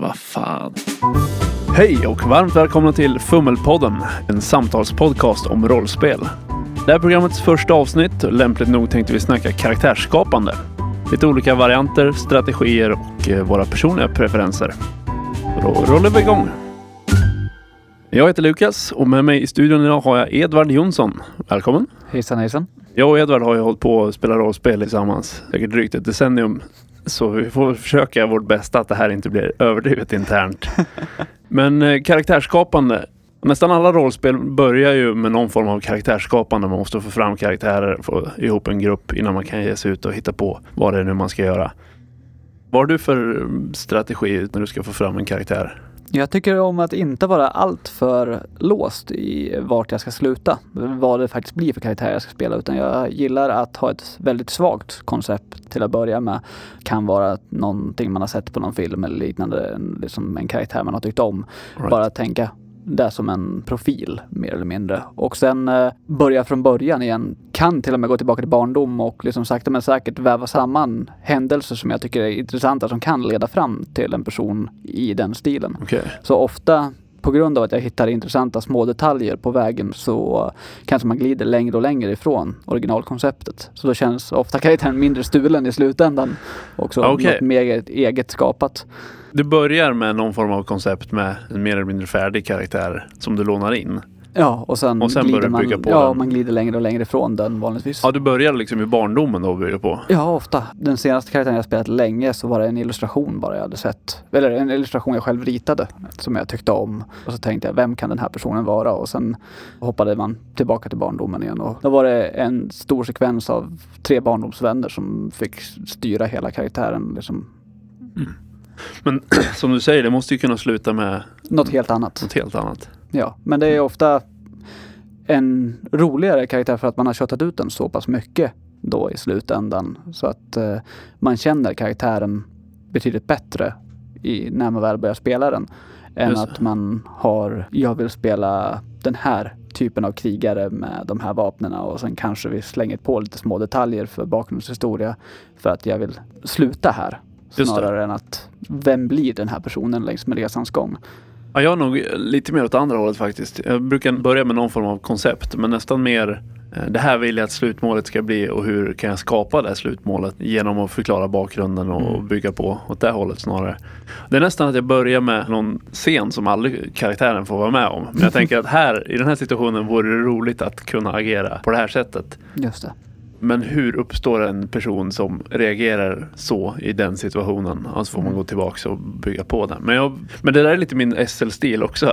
Vad fan. Hej och varmt välkomna till Fummelpodden, en samtalspodcast om rollspel. Det här är programmets första avsnitt. Lämpligt nog tänkte vi snacka karaktärsskapande. Lite olika varianter, strategier och eh, våra personliga preferenser. Då rullar vi igång. Jag heter Lukas och med mig i studion idag har jag Edvard Jonsson. Välkommen! Hejsan hejsan. Jag och Edvard har ju hållit på att spela rollspel tillsammans säkert drygt ett decennium. Så vi får försöka vårt bästa att det här inte blir överdrivet internt. Men eh, karaktärsskapande. Nästan alla rollspel börjar ju med någon form av karaktärsskapande. Man måste få fram karaktärer, få ihop en grupp innan man kan ge sig ut och hitta på vad det är nu man ska göra. Vad har du för eh, strategi när du ska få fram en karaktär? Jag tycker om att inte vara allt för låst i vart jag ska sluta. Vad det faktiskt blir för karaktär jag ska spela. Utan jag gillar att ha ett väldigt svagt koncept till att börja med. Kan vara någonting man har sett på någon film eller liknande. Liksom en karaktär man har tyckt om. Right. Bara tänka det som en profil mer eller mindre. Och sen eh, börja från början igen. Kan till och med gå tillbaka till barndom och liksom sakta men säkert väva samman händelser som jag tycker är intressanta som kan leda fram till en person i den stilen. Okej. Så ofta på grund av att jag hittar intressanta små detaljer på vägen så kanske man glider längre och längre ifrån originalkonceptet. Så då känns ofta karaktären mindre stulen i slutändan. Också Okej. något mer eget skapat. Du börjar med någon form av koncept med en mer eller mindre färdig karaktär som du lånar in. Ja, och sen, Och sen glider man, bygga på ja, den. man glider längre och längre ifrån den vanligtvis. Ja, du börjar liksom i barndomen då och bygger på. Ja, ofta. Den senaste karaktären jag spelat länge så var det en illustration bara jag hade sett. Eller en illustration jag själv ritade som jag tyckte om. Och så tänkte jag, vem kan den här personen vara? Och sen hoppade man tillbaka till barndomen igen. Och då var det en stor sekvens av tre barndomsvänner som fick styra hela karaktären. Liksom. Men som du säger, det måste ju kunna sluta med Något helt annat. något helt annat. Ja, men det är ofta en roligare karaktär för att man har köttat ut den så pass mycket då i slutändan. Så att eh, man känner karaktären betydligt bättre i, när man väl börjar spela den. Än Just att man har, jag vill spela den här typen av krigare med de här vapnena och sen kanske vi slänger på lite små detaljer för bakgrundshistoria för att jag vill sluta här. Snarare än att vem blir den här personen längs med resans gång? Ja, jag är nog lite mer åt andra hållet faktiskt. Jag brukar börja med någon form av koncept, men nästan mer eh, det här vill jag att slutmålet ska bli och hur kan jag skapa det här slutmålet genom att förklara bakgrunden och Mm. bygga på åt det hållet snarare. Det är nästan att jag börjar med någon scen som aldrig karaktären får vara med om. Men jag tänker att här, i den här situationen vore det roligt att kunna agera på det här sättet. Just det. Men hur uppstår en person som reagerar så i den situationen? Alltså får man Mm. gå tillbaka och bygga på det. Men, jag, men det där är lite min SL-stil också.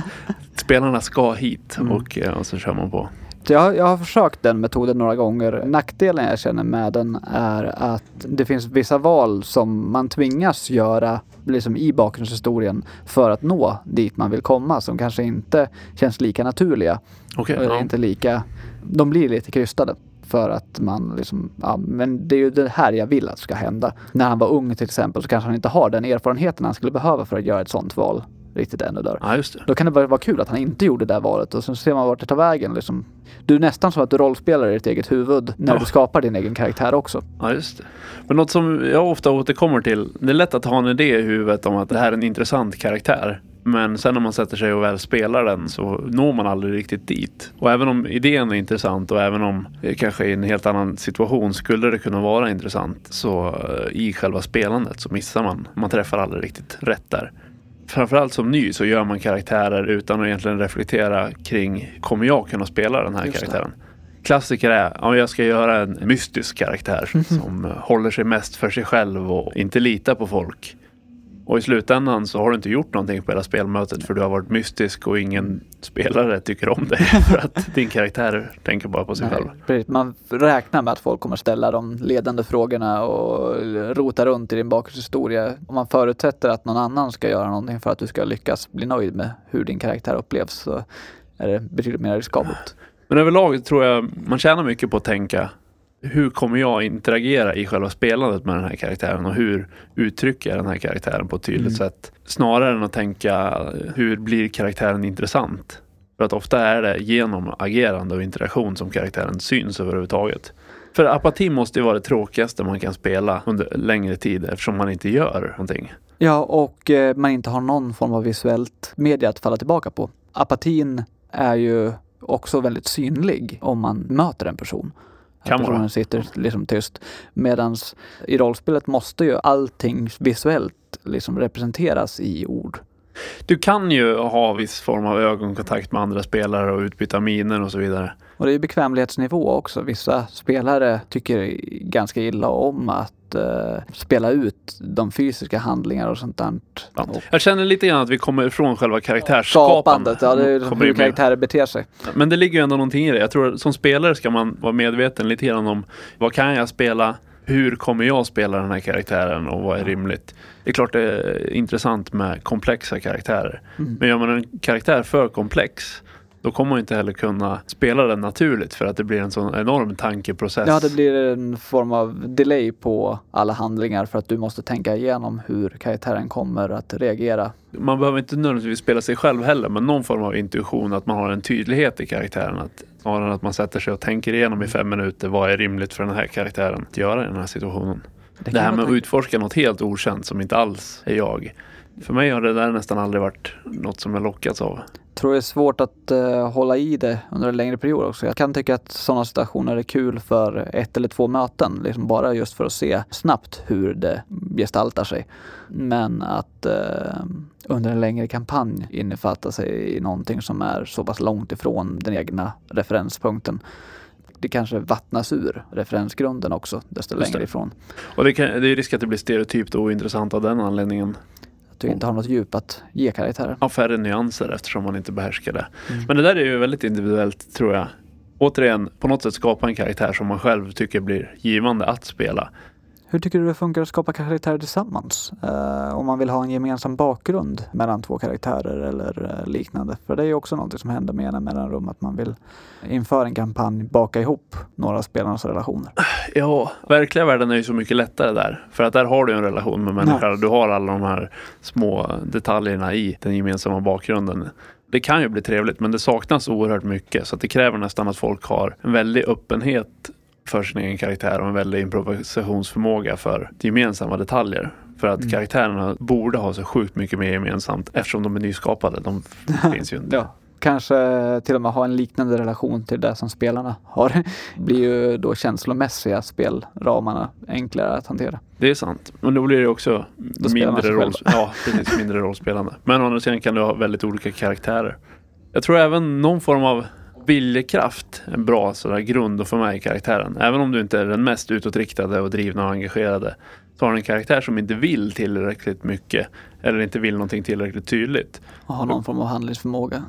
Spelarna ska hit Mm. och, eh, och så kör man på. Jag, jag har försökt den metoden några gånger. Nackdelen jag känner med den är att det finns vissa val som man tvingas göra liksom i bakgrundshistorien för att nå dit man vill komma som kanske inte känns lika naturliga. Eller ja. inte lika, de blir lite krystade. För att man liksom, ja men det är ju det här jag vill att ska hända. När han var ung till exempel så kanske han inte har den erfarenheten han skulle behöva för att göra ett sånt val riktigt ännu där. ja, just det. Då kan det vara kul att han inte gjorde det där valet och sen ser man vart det tar vägen. Liksom. Du är nästan som att du rollspelar i ditt eget huvud när Ja. du skapar din egen karaktär också. Ja, just det. Men något som jag ofta återkommer till. Det är lätt att ha en idé i huvudet om att det här är en intressant karaktär. Men sen när man sätter sig och väl spelar den så når man aldrig riktigt dit. Och även om idén är intressant och även om det kanske i en helt annan situation skulle det kunna vara intressant så eh, i själva spelandet så missar man. Man träffar aldrig riktigt rätt där. Framförallt som ny så gör man karaktärer utan att egentligen reflektera kring kommer jag kunna spela den här Just det. karaktären? Klassiker är, ja, jag ska göra en mystisk karaktär som eh, håller sig mest för sig själv och inte litar på folk. Och i slutändan så har du inte gjort någonting på hela spelmötet för du har varit mystisk och ingen spelare tycker om dig för att din karaktär tänker bara på sig själv. Nej, precis. Man räknar med att folk kommer ställa de ledande frågorna och rota runt i din bakgrundshistoria. Om man förutsätter att någon annan ska göra någonting för att du ska lyckas bli nöjd med hur din karaktär upplevs så är det betydligt mer riskabelt. Men överlag tror jag man tjänar mycket på att tänka hur kommer jag interagera i själva spelandet med den här karaktären och hur uttrycker jag den här karaktären på ett tydligt Mm. sätt. Snarare än att tänka hur blir karaktären intressant? För att ofta är det genom agerande och interaktion som karaktären syns överhuvudtaget. För apati måste ju vara det tråkigaste man kan spela under längre tid eftersom man inte gör någonting. Ja, och eh, man inte har någon form av visuellt media att falla tillbaka på. Apatin är ju också väldigt synlig om man möter en person. Kan att personen vara. sitter liksom tyst. Medan i rollspelet måste ju allting visuellt liksom representeras i ord. Du kan ju ha viss form av ögonkontakt med andra spelare och utbyta miner och så vidare. Och det är ju bekvämlighetsnivå också. Vissa spelare tycker ganska illa om att eh, spela ut de fysiska handlingar och sånt där. Ja. Jag känner lite grann att vi kommer ifrån själva karaktärsskapandet. Skapandet, ja det är Kommer hur karaktärer beter sig. Men det ligger ju ändå någonting i det. Jag tror att som spelare ska man vara medveten lite grann om vad kan jag spela? Hur kommer jag spela den här karaktären och vad är rimligt? Det är klart det är intressant med komplexa karaktärer. Mm. Men gör man en karaktär för komplex då kommer man inte heller kunna spela den naturligt för att det blir en sån enorm tankeprocess. Ja, det blir en form av delay på alla handlingar för att du måste tänka igenom hur karaktären kommer att reagera. Man behöver inte nödvändigtvis spela sig själv heller men någon form av intuition att man har en tydlighet i karaktären. Att, snarare än att man sätter sig och tänker igenom i fem minuter vad är rimligt för den här karaktären att göra i den här situationen. Det, kan här med att utforska något helt okänt som inte alls är jag. För mig har det där nästan aldrig varit något som jag lockats av. tror det är svårt att eh, hålla i det under en längre period också. Jag kan tycka att sådana situationer är kul för ett eller två möten, liksom bara just för att se snabbt hur det gestaltar sig. Men att eh, under en längre kampanj innefatta sig i någonting som är så pass långt ifrån den egna referenspunkten. Det kanske vattnas ur referensgrunden också, desto längre ifrån. Och det, kan, det är risk att det blir stereotypt och ointressant av den anledningen. Du inte har något djup att ge karaktären. Av färre nyanser eftersom man inte behärskar det. Mm. Men det där är ju väldigt individuellt tror jag. Återigen, på något sätt skapa en karaktär som man själv tycker blir givande att spela. Hur tycker du det funkar att skapa karaktärer tillsammans? Eh, om man vill ha en gemensam bakgrund mellan två karaktärer eller eh, liknande. För det är ju också något som händer med jämna mellanrum att man vill inför en kampanj baka ihop några spelarnas relationer. Ja, verkliga världen är ju så mycket lättare där. För att där har du en relation med människan. Du har alla de här små detaljerna i den gemensamma bakgrunden. Det kan ju bli trevligt men det saknas oerhört mycket. Så det kräver nästan att folk har en väldig öppenhet för sin egen karaktär och en väldig improvisationsförmåga för gemensamma detaljer. För att Mm. karaktärerna borde ha så sjukt mycket mer gemensamt eftersom de är nyskapade. De finns ju inte. Ja. Kanske till och med ha en liknande relation till det som spelarna har. blir ju då känslomässiga spelramarna enklare att hantera. Det är sant. Men då blir det också man mindre, roll, ja, precis, mindre rollspelande. Men å andra sidan kan du ha väldigt olika karaktärer. Jag tror även någon form av viljekraft är en bra sådär grund att få med i karaktären. Även om du inte är den mest utåtriktade och drivna och engagerade. Så har du en karaktär som inte vill tillräckligt mycket. Eller inte vill någonting tillräckligt tydligt. Och ha någon form av handlingsförmåga.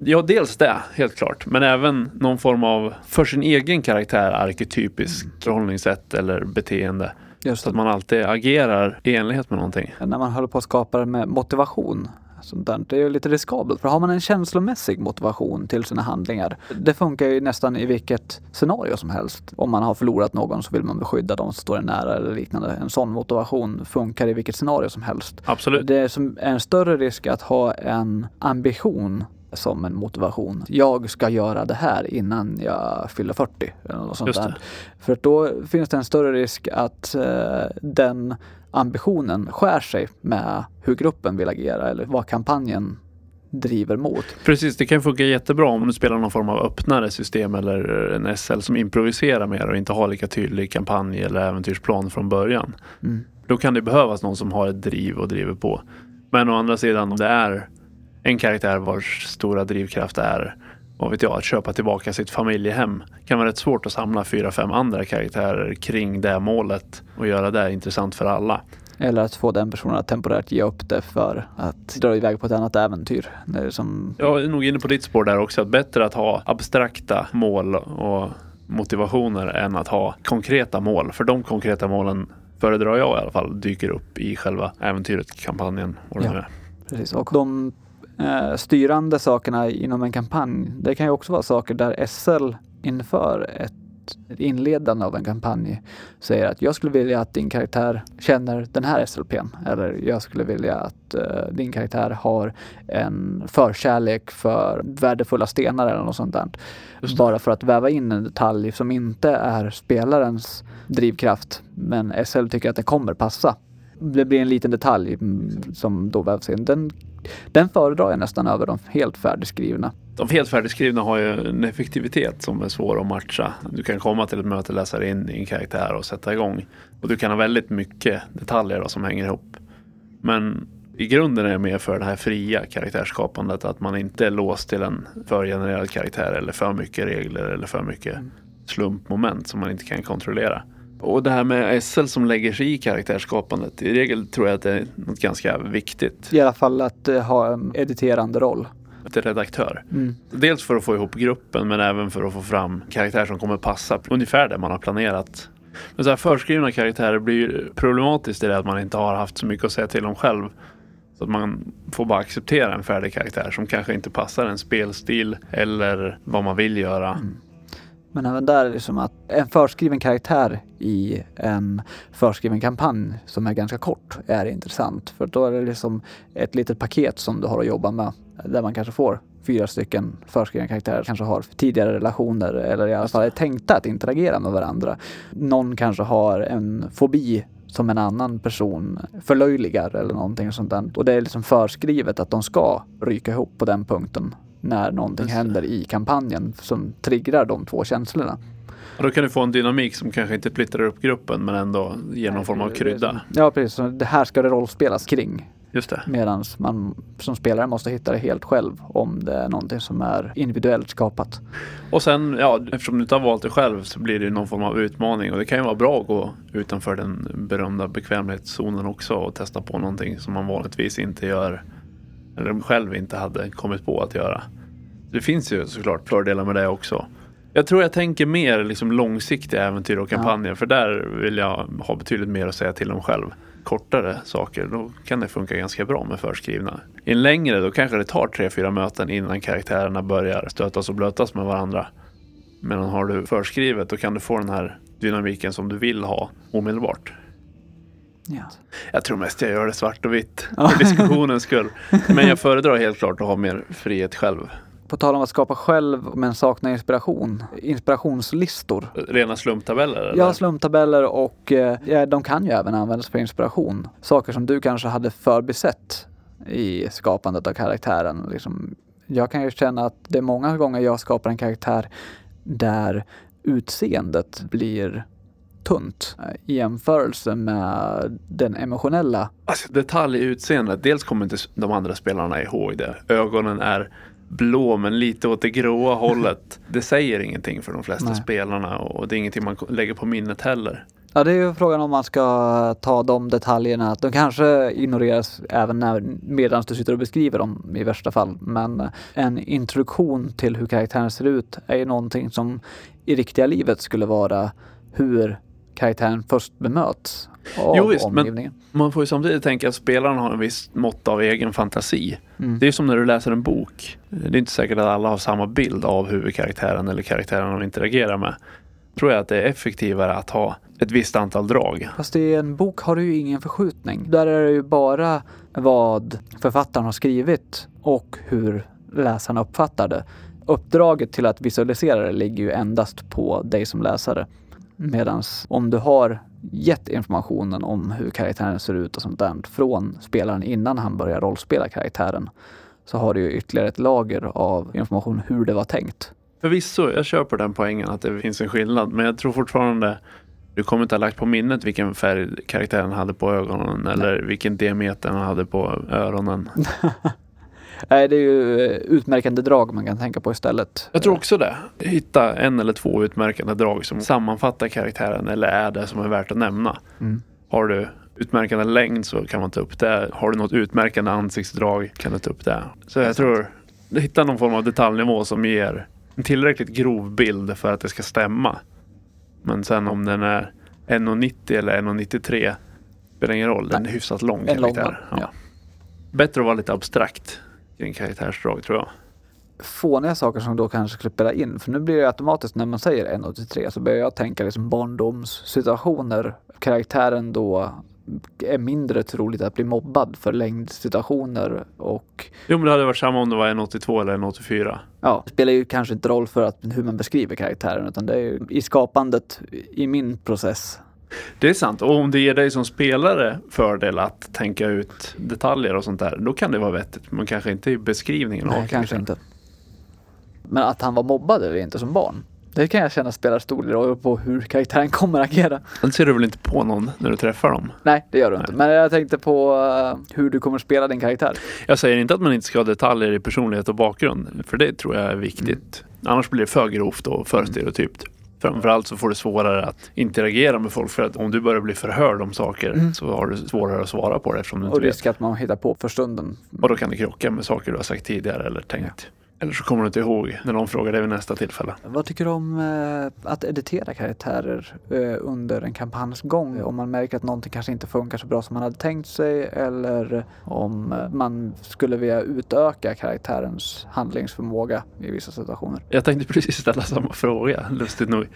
Ja, dels det, helt klart. Men även någon form av, för sin egen karaktär, arketypisk förhållningssätt eller beteende. Just Så att man alltid agerar i enlighet med någonting. när man håller på att skapa det med motivation. Sånt där. Det är ju lite riskabelt. För har man en känslomässig motivation till sina handlingar. Det funkar ju nästan i vilket scenario som helst. Om man har förlorat någon så vill man beskydda de som står en nära eller liknande. En sån motivation funkar i vilket scenario som helst. Absolut. Det är en större risk att ha en ambition som en motivation. Jag ska göra det här innan jag fyller 40. Eller något sånt. För då finns det en större risk att eh, den ambitionen skär sig med hur gruppen vill agera eller vad kampanjen driver mot. Precis, det kan funka jättebra om du spelar någon form av öppnare system eller en SL som improviserar mer och inte har lika tydlig kampanj eller äventyrsplan från början. Mm. Då kan det behövas någon som har ett driv och driver på. Men å andra sidan, om det är en karaktär vars stora drivkraft är vad vet jag, att köpa tillbaka sitt familjehem kan vara rätt svårt att samla fyra, fem andra karaktärer kring det målet och göra det intressant för alla. Eller att få den personen att temporärt ge upp det för att dra iväg på ett annat äventyr. Det är som, Jag är nog inne på ditt spår där också. Att bättre att ha abstrakta mål och motivationer än att ha konkreta mål. För de konkreta målen föredrar jag i alla fall dyker upp i själva äventyret, kampanjen. Det Ja. nu är. precis. Och de eh, styrande sakerna inom en kampanj, det kan ju också vara saker där SL inför ett ett inledande av en kampanj säger att jag skulle vilja att din karaktär känner den här SLPn. Eller jag skulle vilja att eh, din karaktär har en förkärlek för värdefulla stenar eller något sånt där. Bara för att väva in en detalj som inte är spelarens drivkraft men SL tycker att det kommer passa Det blir en liten detalj mm, som då vävs in. Den, den föredrar jag nästan över de helt färdigskrivna. De helt färdigskrivna har ju en effektivitet som är svår att matcha. Du kan komma till ett möte, läsa in din karaktär och sätta igång. Och du kan ha väldigt mycket detaljer då, som hänger ihop. Men i grunden är jag mer för det här fria karaktärsskapandet. Att man inte är låst till en förgenererad karaktär eller för mycket regler eller för mycket Mm. slumpmoment som man inte kan kontrollera. Och det här med SL som lägger sig i karaktärsskapandet. I regel tror jag att det är något ganska viktigt. I alla fall att eh, ha en editerande roll. Att redaktör. Mm. Dels för att få ihop gruppen men även för att få fram karaktärer som kommer passa ungefär det man har planerat. Men så här förskrivna karaktärer blir problematiskt i det att man inte har haft så mycket att säga till om själv. Så att man får bara acceptera en färdig karaktär som kanske inte passar en spelstil eller vad man vill göra. Men även där är det som att en förskriven karaktär i en förskriven kampanj som är ganska kort är intressant. För då är det liksom ett litet paket som du har att jobba med. Där man kanske får fyra stycken förskrivna karaktärer. Kanske har tidigare relationer eller i alla fall är tänkta att interagera med varandra. Någon kanske har en fobi som en annan person förlöjligar eller någonting sånt där. Och det är liksom förskrivet att de ska ryka ihop på den punkten när någonting händer i kampanjen som triggar de två känslorna. Och då kan du få en dynamik som kanske inte splittrar upp gruppen men ändå ger någon form av krydda. Ja, precis. Det här ska det rollspelas kring. Just det. Medan man som spelare måste hitta det helt själv om det är någonting som är individuellt skapat. Och sen, ja, eftersom du inte har valt det själv så blir det någon form av utmaning. Och det kan ju vara bra att gå utanför den berömda bekvämlighetszonen också och testa på någonting som man vanligtvis inte gör. Eller själv inte hade kommit på att göra. Det finns ju såklart fördelar med det också. Jag tror jag tänker mer liksom långsiktiga äventyr och kampanjer. För där vill jag ha betydligt mer att säga till om själv. Kortare saker, då kan det funka ganska bra med förskrivna. I en längre, då kanske det tar tre, fyra möten innan karaktärerna börjar stötas och blötas med varandra. Men har du förskrivet, då kan du få den här dynamiken som du vill ha omedelbart. Ja. Jag tror mest jag gör det svart och vitt för diskussionens skull. Men jag föredrar helt klart att ha mer frihet själv. På tal om att skapa själv men sakna inspiration. Inspirationslistor. Rena slumptabeller? Eller? Ja, slumptabeller och eh, ja, de kan ju även användas för inspiration. Saker som du kanske hade förbisett i skapandet av karaktären. Liksom, jag kan ju känna att det är många gånger jag skapar en karaktär där utseendet blir tunt eh, i jämförelse med den emotionella. Alltså, detalj i utseendet. Dels kommer inte de andra spelarna ihåg det. Ögonen är blå men lite åt det gråa hållet. Det säger ingenting för de flesta Nej. spelarna och det är ingenting man lägger på minnet heller. Ja, det är ju frågan om man ska ta de detaljerna. De kanske ignoreras även när, medan du sitter och beskriver dem i värsta fall. Men en introduktion till hur karaktären ser ut är ju någonting som i riktiga livet skulle vara hur karaktären först bemöts av Jo, visst, men- omgivningen. Man får ju samtidigt tänka att spelaren har en viss mått av egen fantasi. Mm. Det är som när du läser en bok. Det är inte säkert att alla har samma bild av huvudkaraktären eller karaktären de interagerar med. Tror jag att det är effektivare att ha ett visst antal drag. Fast i en bok har du ju ingen förskjutning. Där är det ju bara vad författaren har skrivit och hur läsaren uppfattar det. Uppdraget till att visualisera det ligger ju endast på dig som läsare. Medan om du har gett informationen om hur karaktären ser ut och sånt där från spelaren innan han börjar rollspela karaktären så har du ju ytterligare ett lager av information hur det var tänkt. Förvisso, jag köper den poängen att det finns en skillnad. Men jag tror fortfarande du kommer inte ha lagt på minnet vilken färg karaktären hade på ögonen eller vilken diameter han hade på öronen. Nej, det är ju eh, utmärkande drag man kan tänka på istället. Jag tror också det. Hitta en eller två utmärkande drag som sammanfattar karaktären eller är det som är värt att nämna. Mm. Har du utmärkande längd så kan man ta upp det. Har du något utmärkande ansiktsdrag kan du ta upp det. Så jag tror, hitta någon form av detaljnivå som ger en tillräckligt grov bild för att det ska stämma. Men sen om den är 1,90 eller 1,93 spelar ingen roll. Den är hyfsat lång En lång man, ja. Bättre att vara lite abstrakt kring karaktärsdrag tror jag. fåniga saker som då kanske skulle spela in. För nu blir det automatiskt när man säger 1,83 så börjar jag tänka liksom barndomssituationer. Karaktären då är mindre troligt att bli mobbad för längdsituationer och Jo men det hade varit samma om det var 1,82 eller 1,84. ja, det spelar ju kanske inte roll för att, hur man beskriver karaktären utan det är ju i skapandet i min process Det är sant. Och om det ger dig som spelare fördel att tänka ut detaljer och sånt där, då kan det vara vettigt. Men kanske inte i beskrivningen Nej, av kanske inte. Men att han var mobbad eller inte som barn. Det kan jag känna spelar stor roll på hur karaktären kommer agera. Den ser du väl inte på någon när du träffar dem? Nej, det gör du inte. Men jag tänkte på eh, hur du kommer spela din karaktär. Jag säger inte att man inte ska ha detaljer i personlighet och bakgrund, för det tror jag är viktigt. Annars blir det för grovt och för stereotypt. Framförallt så får du svårare att interagera med folk för att om du börjar bli förhörd om saker så har du svårare att svara på det eftersom du inte Och vet. risk att man hittar på för stunden. Och då kan det krocka med saker du har sagt tidigare eller tänkt. Eller så kommer du inte ihåg när någon frågar dig vid nästa tillfälle. Vad tycker du om eh, att editera karaktärer eh, under en kampanjs gång? Om man märker att någonting kanske inte funkar så bra som man hade tänkt sig eller om eh, man skulle vilja utöka karaktärens handlingsförmåga i vissa situationer. Jag tänkte precis ställa samma fråga, lustigt nog.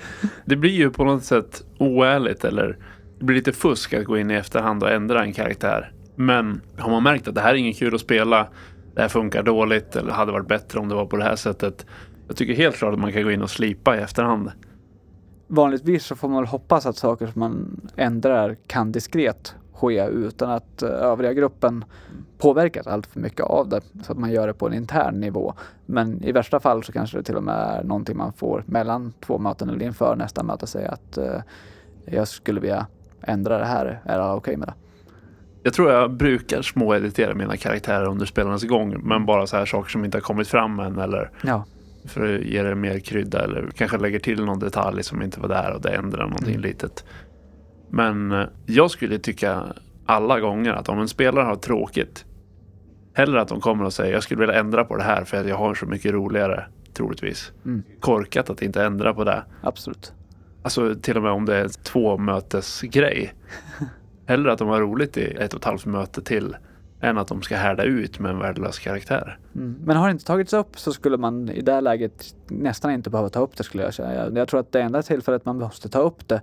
Det blir ju på något sätt oärligt eller det blir lite fusk att gå in i efterhand och ändra en karaktär. Men har man märkt att det här är ingen kul att spela, det här funkar dåligt eller hade varit bättre om det var på det här sättet. Jag tycker helt klart att man kan gå in och slipa i efterhand. Vanligtvis så får man väl hoppas att saker som man ändrar kan diskret ske utan att eh, övriga gruppen påverkas allt för mycket av det. Så att man gör det på en intern nivå. Men i värsta fall så kanske det till och med är någonting man får mellan två möten eller inför nästa möte säga att eh, jag skulle vilja ändra det här. Är alla okej med det? Jag tror jag brukar småeditera mina karaktärer under spelarnas gång, men bara så här saker som inte har kommit fram än eller Ja. för att ge det mer krydda eller kanske lägger till någon detalj som inte var där och det ändrar någonting Mm. litet. Men eh, jag skulle tycka alla gånger att om en spelare har tråkigt, hellre att de kommer och säger jag skulle vilja ändra på det här för att jag har så mycket roligare, troligtvis. Mm. Korkat att inte ändra på det. Absolut. Alltså till och med om det är ett två mötesgrej. Hellre att de har roligt i ett och ett halvt möte till än att de ska härda ut med en värdelös karaktär. Mm. Men har det inte tagits upp så skulle man i det här läget nästan inte behöva ta upp det skulle jag säga. Jag, tror att det enda tillfället man måste ta upp det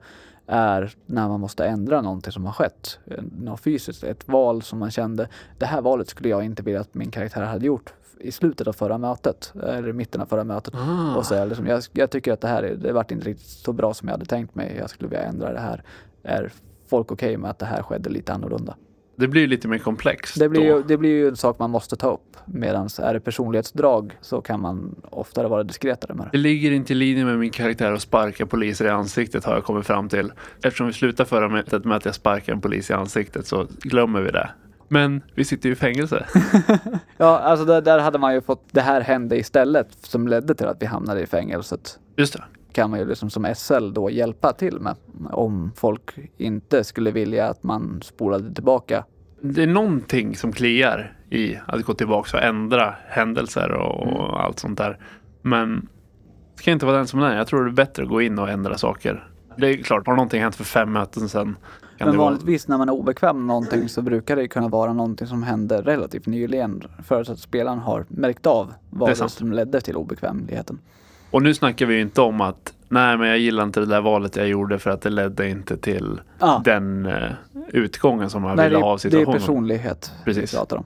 är när man måste ändra någonting som har skett. Något fysiskt, ett val som man kände, det här valet skulle jag inte vilja att min karaktär hade gjort i slutet av förra mötet, eller i mitten av förra mötet. Och säga liksom, jag, jag tycker att det här är, det vart inte riktigt så bra som jag hade tänkt mig. Jag skulle vilja ändra det här. Är folk okej med att det här skedde lite annorlunda? Det blir lite mer komplext Det blir, ju, det blir ju en sak man måste ta upp. Medan är det personlighetsdrag så kan man oftare vara diskretare med Det det. ligger inte i linje med min karaktär att sparka poliser i ansiktet har jag kommit fram till. Eftersom vi slutar förra mötet med att jag sparkar en polis i ansiktet så glömmer vi det. Men vi sitter ju i fängelse. Ja, alltså där, där hade man ju fått det här hände istället som ledde till att vi hamnade i fängelset. Just det. Kan man ju liksom som SL då hjälpa till med. Om folk inte skulle vilja att man spolade tillbaka. Det är någonting som kliar i att gå tillbaka och ändra händelser och, och allt sånt där. Men det ska inte vara den som den är. Jag tror det är bättre att gå in och ändra saker. Det är klart, har någonting hänt för fem möten sedan Men det vanligtvis när man är obekväm med någonting så brukar det kunna vara någonting som hände relativt nyligen. För att spelaren har märkt av Det vad det, sant. som ledde till obekvämligheten. Och nu snackar vi ju inte om att nej men jag gillar inte det där valet jag gjorde för att det ledde inte till Ah. den eh, utgången som man Nej, ville det, ha av är- det är situationen. personlighet Precis. vi pratar om.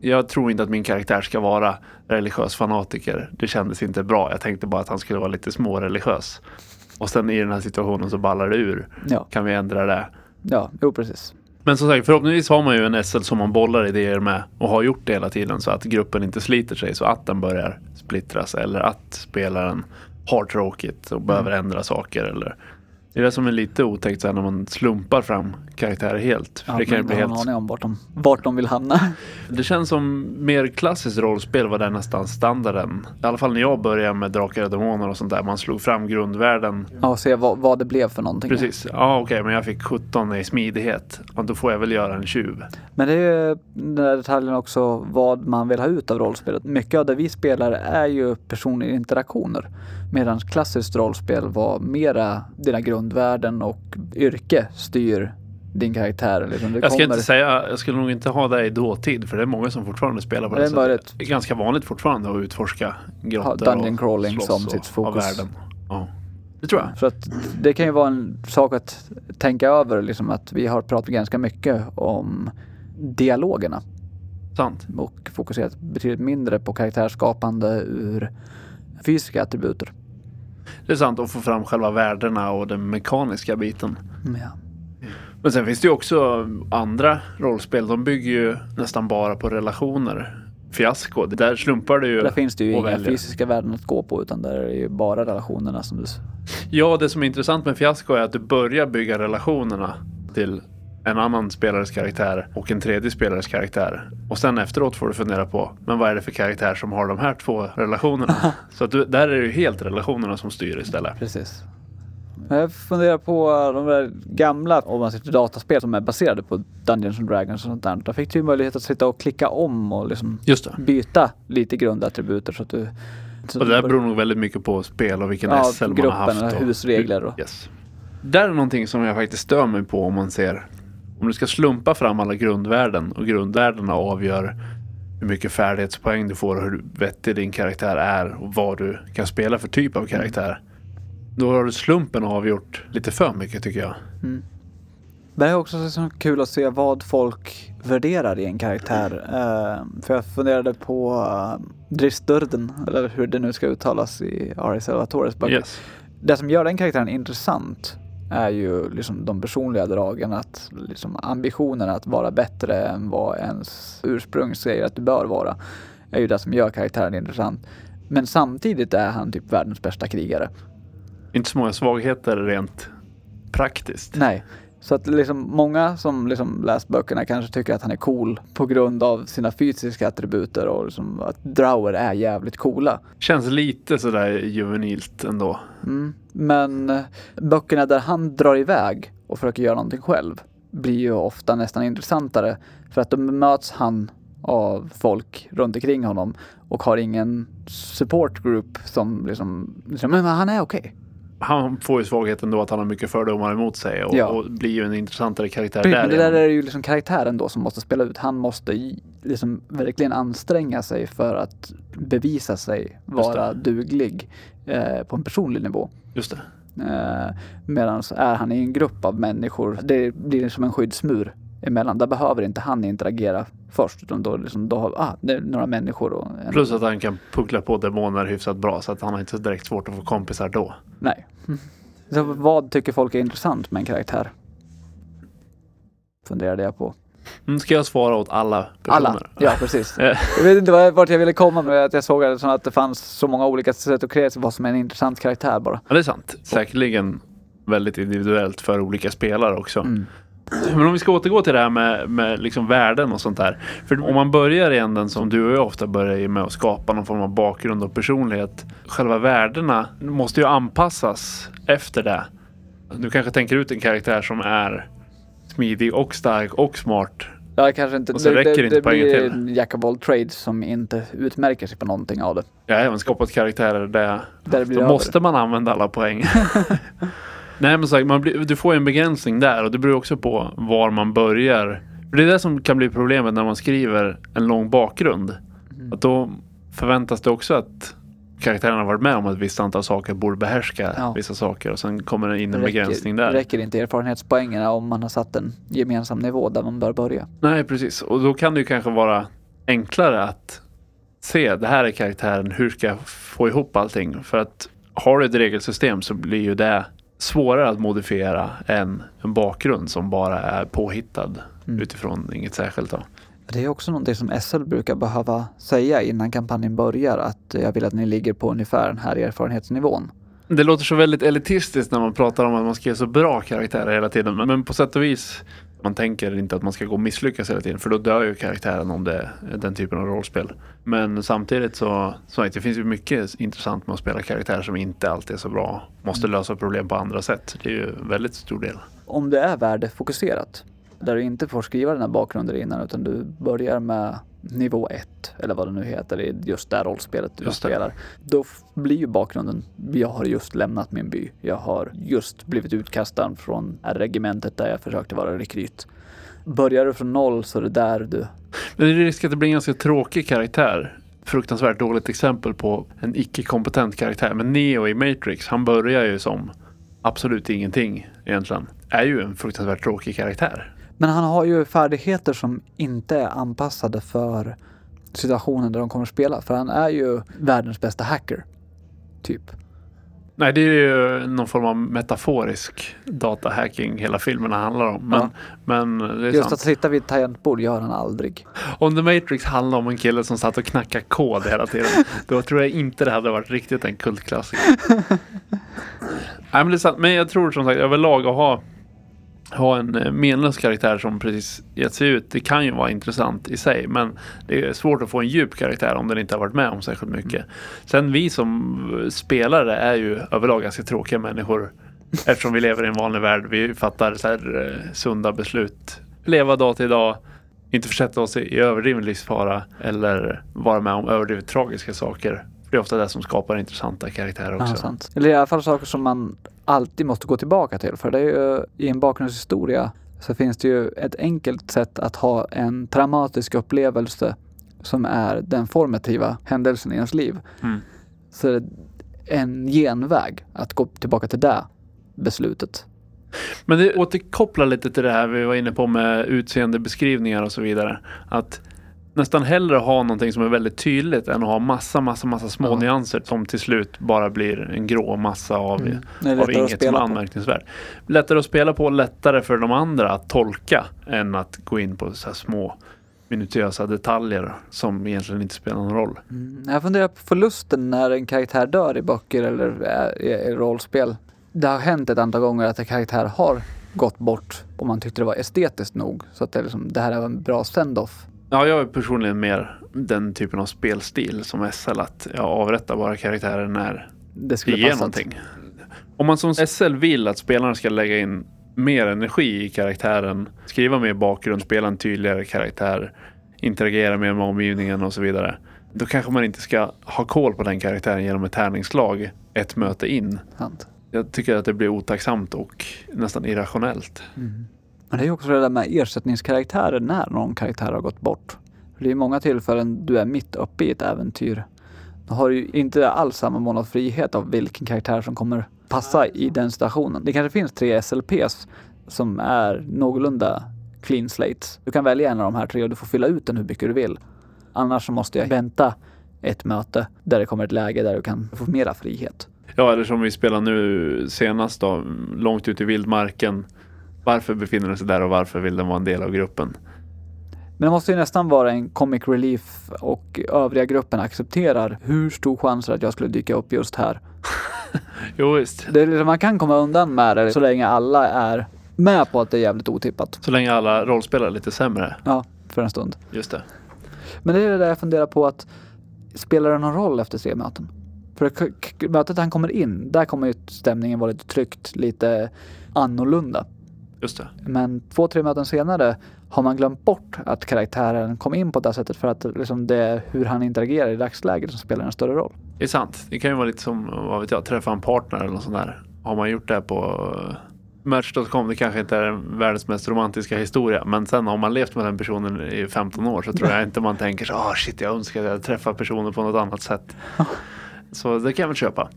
Jag tror inte att min karaktär ska vara religiös fanatiker. Det kändes inte bra. Jag tänkte bara att han skulle vara lite småreligiös. Och sen i den här situationen så ballar det ur. Ja, Kan vi ändra det? ja, jo precis. Men som sagt, förhoppningsvis har man ju en SL som man bollar idéer med och har gjort det hela tiden så att gruppen inte sliter sig så att den börjar splittras eller att spelaren har tråkigt och behöver ändra saker eller det är det som är lite otäckt när man slumpar fram karaktärer helt. Ja, det kan ju bli helt... aning om vart de, vart de vill hamna. Det känns som mer klassiskt rollspel var det nästan standarden. I alla fall när jag började med Drakar och Demoner och sånt där. Man slog fram grundvärden. Ja, och se vad, vad det blev för någonting. Precis. Ja okej, men jag fick 17 i smidighet. Ja, då får jag väl göra en tjuv. Men det är ju den där detaljen också vad man vill ha ut av rollspelet. Mycket av det vi spelar är ju personliga interaktioner. Medan klassiskt rollspel var mera dina grundvärden och yrke styr din karaktär. Liksom Jag kommer- inte säga, jag skulle nog inte ha det i dåtid för det är många som fortfarande spelar på Det det, sättet. Det är ganska vanligt fortfarande att utforska grottor dungeon och crawling slåss som och sitt ha fokus. världen. Ja. Det tror jag. För att det kan ju vara en sak att tänka över, liksom att vi har pratat ganska mycket om dialogerna Sant. och fokuserat betydligt mindre på karaktärsskapande ur fysiska attributer. Det är sant att få fram själva värdena och den mekaniska biten. Mm, Ja. Men sen finns det ju också andra rollspel. De bygger ju nästan bara på relationer. Fiasko, där slumpar det ju. Där finns det ju inga väljer. fysiska värden att gå på utan där är det ju bara relationerna som du... Ja, det som är intressant med Fiasko är att du börjar bygga relationerna till en annan spelares karaktär och en tredje spelares karaktär. Och sen efteråt får du fundera på, men vad är det för karaktär som har de här två relationerna? Så att du, där är det ju helt relationerna som styr istället. Precis. Jag funderar på de där gamla, om man sitter dataspel som är baserade på Dungeons and Dragons och sånt där. Där fick du ju möjlighet att sitta och klicka om och liksom byta lite grundattributer så att du... Så Och det där beror nog väldigt mycket på spel och vilken Ja, SL man gruppen har haft. och husregler och- Yes. Där är någonting som jag faktiskt stör mig på om man ser om du ska slumpa fram alla grundvärden och grundvärdena avgör hur mycket färdighetspoäng du får och hur vettig din karaktär är och vad du kan spela för typ av karaktär. Då har du slumpen avgjort lite för mycket tycker jag. Mm. Men det är också så kul att se vad folk värderar i en karaktär. Eh, för jag funderade på uh, Dristurden, eller hur det nu ska uttalas i Ari Salvatores böcker. Yes. Det som gör den karaktären intressant är ju liksom de personliga dragen, att liksom ambitionen att vara bättre än vad ens ursprung säger att du bör vara. Är ju det som gör karaktären intressant. Men samtidigt är han typ världens bästa krigare. Inte så många svagheter rent praktiskt. Nej. Så att liksom många som liksom läst böckerna kanske tycker att han är cool på grund av sina fysiska attributer och liksom att drower är jävligt coola. Känns lite sådär juvenilt ändå. Mm. Men eh, böckerna där han drar iväg och försöker göra någonting själv blir ju ofta nästan intressantare för att då möts han av folk runt omkring honom och har ingen support group som liksom, liksom men han är okej. Han får ju svagheten då att han har mycket fördomar emot sig och, Ja. och blir ju en intressantare karaktär Men det där är ju liksom karaktären då som måste spela ut. Han måste liksom verkligen anstränga sig för att bevisa sig vara duglig eh, på en personlig nivå. Just det. Eh, Medan är han i en grupp av människor, det blir som en skyddsmur emellan. Där behöver inte han interagera först utan då, liksom, då har ah, det är några människor och en, Plus att han kan puckla på demoner hyfsat bra så att han har inte direkt svårt att få kompisar då. Nej. Så vad tycker folk är intressant med en karaktär? Funderade jag på. Mm, ska jag svara åt alla personer? Alla, ja precis. Jag vet inte vart jag ville komma med att jag såg att att det fanns så många olika sätt att kreera vad som är en intressant karaktär bara. Ja, det är sant. Säkerligen väldigt individuellt för olika spelare också. Mm. Men om vi ska återgå till det här med, med liksom värden och sånt där. För om man börjar i änden som du och jag ofta börjar med att skapa någon form av bakgrund och personlighet. Själva värdena måste ju anpassas efter det. Du kanske tänker ut en karaktär som är smidig och stark och smart. Ja, det kanske inte, Och så det, räcker det, inte det poängen blir till. en jack of all trades som inte utmärker sig på någonting av det. Jag har även skapat karaktärer där, Där det blir då måste man använda alla poäng. Nej men sagt, man blir, du får ju en begränsning där och det beror också på var man börjar. För det är det som kan bli problemet när man skriver en lång bakgrund. Mm. Att då förväntas det också att karaktären har varit med om ett visst antal saker, borde behärska Ja. vissa saker och sen kommer det in en Räcker- begränsning där. räcker inte erfarenhetspoängerna om man har satt en gemensam nivå där man bör börja. Nej precis, och då kan det ju kanske vara enklare att se, det här är karaktären, hur ska jag få ihop allting? För att har du ett regelsystem så blir ju det svårare att modifiera än en bakgrund som bara är påhittad Mm. utifrån inget särskilt. Då. Det är också någonting som SL brukar behöva säga innan kampanjen börjar att jag vill att ni ligger på ungefär den här erfarenhetsnivån. Det låter så väldigt elitistiskt när man pratar om att man ska ge så bra karaktärer hela tiden. Men- på sätt och vis, man tänker inte att man ska gå och misslyckas hela tiden. För då dör ju karaktären om det är den typen av rollspel. Men samtidigt så, så det finns ju mycket intressant med att spela karaktärer som inte alltid är så bra. Måste lösa problem på andra sätt. Det är ju en väldigt stor del. Om det är värdefokuserat, där du inte får skriva den här bakgrunden innan utan du börjar med nivå 1 eller vad det nu heter i just det rollspelet du Just det. spelar. Då f- blir ju bakgrunden, jag har just lämnat min by. Jag har just blivit utkastad från det regementet där jag försökte vara rekryt. Börjar du från noll så är det där du... Men det är risk att det blir en ganska tråkig karaktär. Fruktansvärt dåligt exempel på en icke-kompetent karaktär. Men Neo i Matrix, han börjar ju som absolut ingenting egentligen. Är ju en fruktansvärt tråkig karaktär. Men han har ju färdigheter som inte är anpassade för situationen där de kommer att spela. För han är ju världens bästa hacker. Typ. Nej, det är ju någon form av metaforisk datahacking hela filmerna handlar om. Men, Ja. men det är Just sant. att sitta vid ett tangentbord gör han aldrig. Om The Matrix handlar om en kille som satt och knackade kod hela tiden. då tror jag inte det hade varit riktigt en kultklassiker. Nej men det är sant. Men jag tror som sagt överlag att ha, ha en eh, menlös karaktär som precis gett sig ut. Det kan ju vara intressant i sig. Men det är svårt att få en djup karaktär om den inte har varit med om särskilt mycket. Sen vi som eh, spelare är ju överlag ganska tråkiga människor. Eftersom vi lever i en vanlig värld. Vi fattar så här, eh, sunda beslut. Leva dag till dag inte försätta oss i överdriven livsfara eller vara med om överdrivet tragiska saker. Det är ofta det som skapar intressanta karaktärer också. Ja. Eller i alla fall saker som man alltid måste gå tillbaka till. För det är ju i en bakgrundshistoria så finns det ju ett enkelt sätt att ha en traumatisk upplevelse som är den formativa händelsen i ens liv. Mm. Så en genväg att gå tillbaka till det beslutet. Men det återkopplar lite till det här vi var inne på med utseendebeskrivningar och så vidare. Att nästan hellre ha någonting som är väldigt tydligt än att ha massa, massa, massa små Ja. nyanser som till slut bara blir en grå massa av, Mm. Av inget som är anmärkningsvärt. Lättare att spela på, lättare för de andra att tolka än att gå in på så här små minutiösa detaljer som egentligen inte spelar någon roll. Mm. Jag funderar på förlusten när en karaktär dör i böcker eller i, rollspel. Det har hänt ett antal gånger att en karaktär har gått bort och man tyckte det var estetiskt nog. Så att det, liksom, det här är en bra send-off. Ja, jag är personligen mer den typen av spelstil som SL att jag avrättar bara karaktärer när Det det skulle ger passa. någonting. Om man som SL vill att spelarna ska lägga in mer energi i karaktären, skriva mer bakgrund, spela en tydligare karaktär, interagera mer med omgivningen och så vidare. Då kanske man inte ska ha koll på den karaktären genom ett tärningslag ett möte in. Sant. Jag tycker att det blir otacksamt och nästan irrationellt. Men det är ju också det där med ersättningskaraktärer när någon karaktär har gått bort. För Det är många tillfällen du är mitt uppe i ett äventyr. Då har du ju inte alls samma mån av frihet av vilken karaktär som kommer passa i den situationen. Det kanske finns tre SLPs som är någorlunda clean slates. Du kan välja en av de här tre och du får fylla ut den hur mycket du vill. Annars så måste jag vänta ett möte där det kommer ett läge där du kan få mera frihet. Ja, eller som vi spelar nu senast då, långt ut i vildmarken. Varför befinner den sig där och varför vill den vara en del av gruppen? Men det måste ju nästan vara en comic relief och övriga gruppen accepterar hur stor chans är att jag skulle dyka upp just här. Jo, visst. Det är liksom, man kan komma undan med det så länge alla är med på att det är jävligt otippat. Så länge alla rollspelare är lite sämre. Ja, för en stund. Just det. Men det är det där jag funderar på att spelar det någon roll efter tre möten? För mötet han kommer in, där kommer ju stämningen vara lite tryckt, lite annorlunda. Just det. Men två, tre möten senare har man glömt bort att karaktären kom in på det här sättet för att liksom det är hur han interagerar i dagsläget som spelar en större roll. Det är sant. Det kan ju vara lite som, vad vet jag, träffa en partner eller något sånt där. Har man gjort det på uh, Match.com, det kanske inte är världens mest romantiska historia. Men sen har man levt med den personen i 15 år så tror jag inte man tänker så ah shit jag önskar att jag träffat personen på något annat sätt. Så det kan jag väl köpa.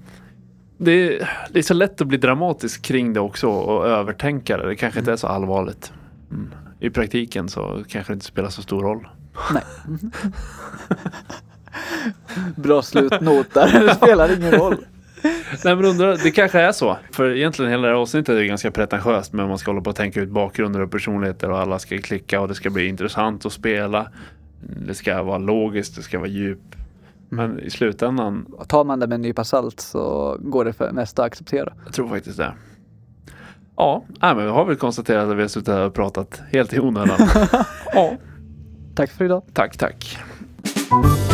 Det är, det är så lätt att bli dramatisk kring det också och övertänka det. Det kanske inte är så allvarligt. Mm. I praktiken så kanske det inte spelar så stor roll. Nej. Bra slutnot där. Det spelar ingen roll. Nej men undrar, det kanske är så. För egentligen hela det här avsnittet är ganska pretentiöst. Men man ska hålla på och tänka ut bakgrunder och personligheter och alla ska klicka och det ska bli intressant att spela. Det ska vara logiskt, det ska vara djup. Men i slutändan, Tar man det med en nypa salt så går det för mesta att acceptera. jag tror faktiskt det. Ja, nej, men vi har väl konstaterat att vi har suttit här och pratat helt i onödan. ja, Tack för idag. tack, tack.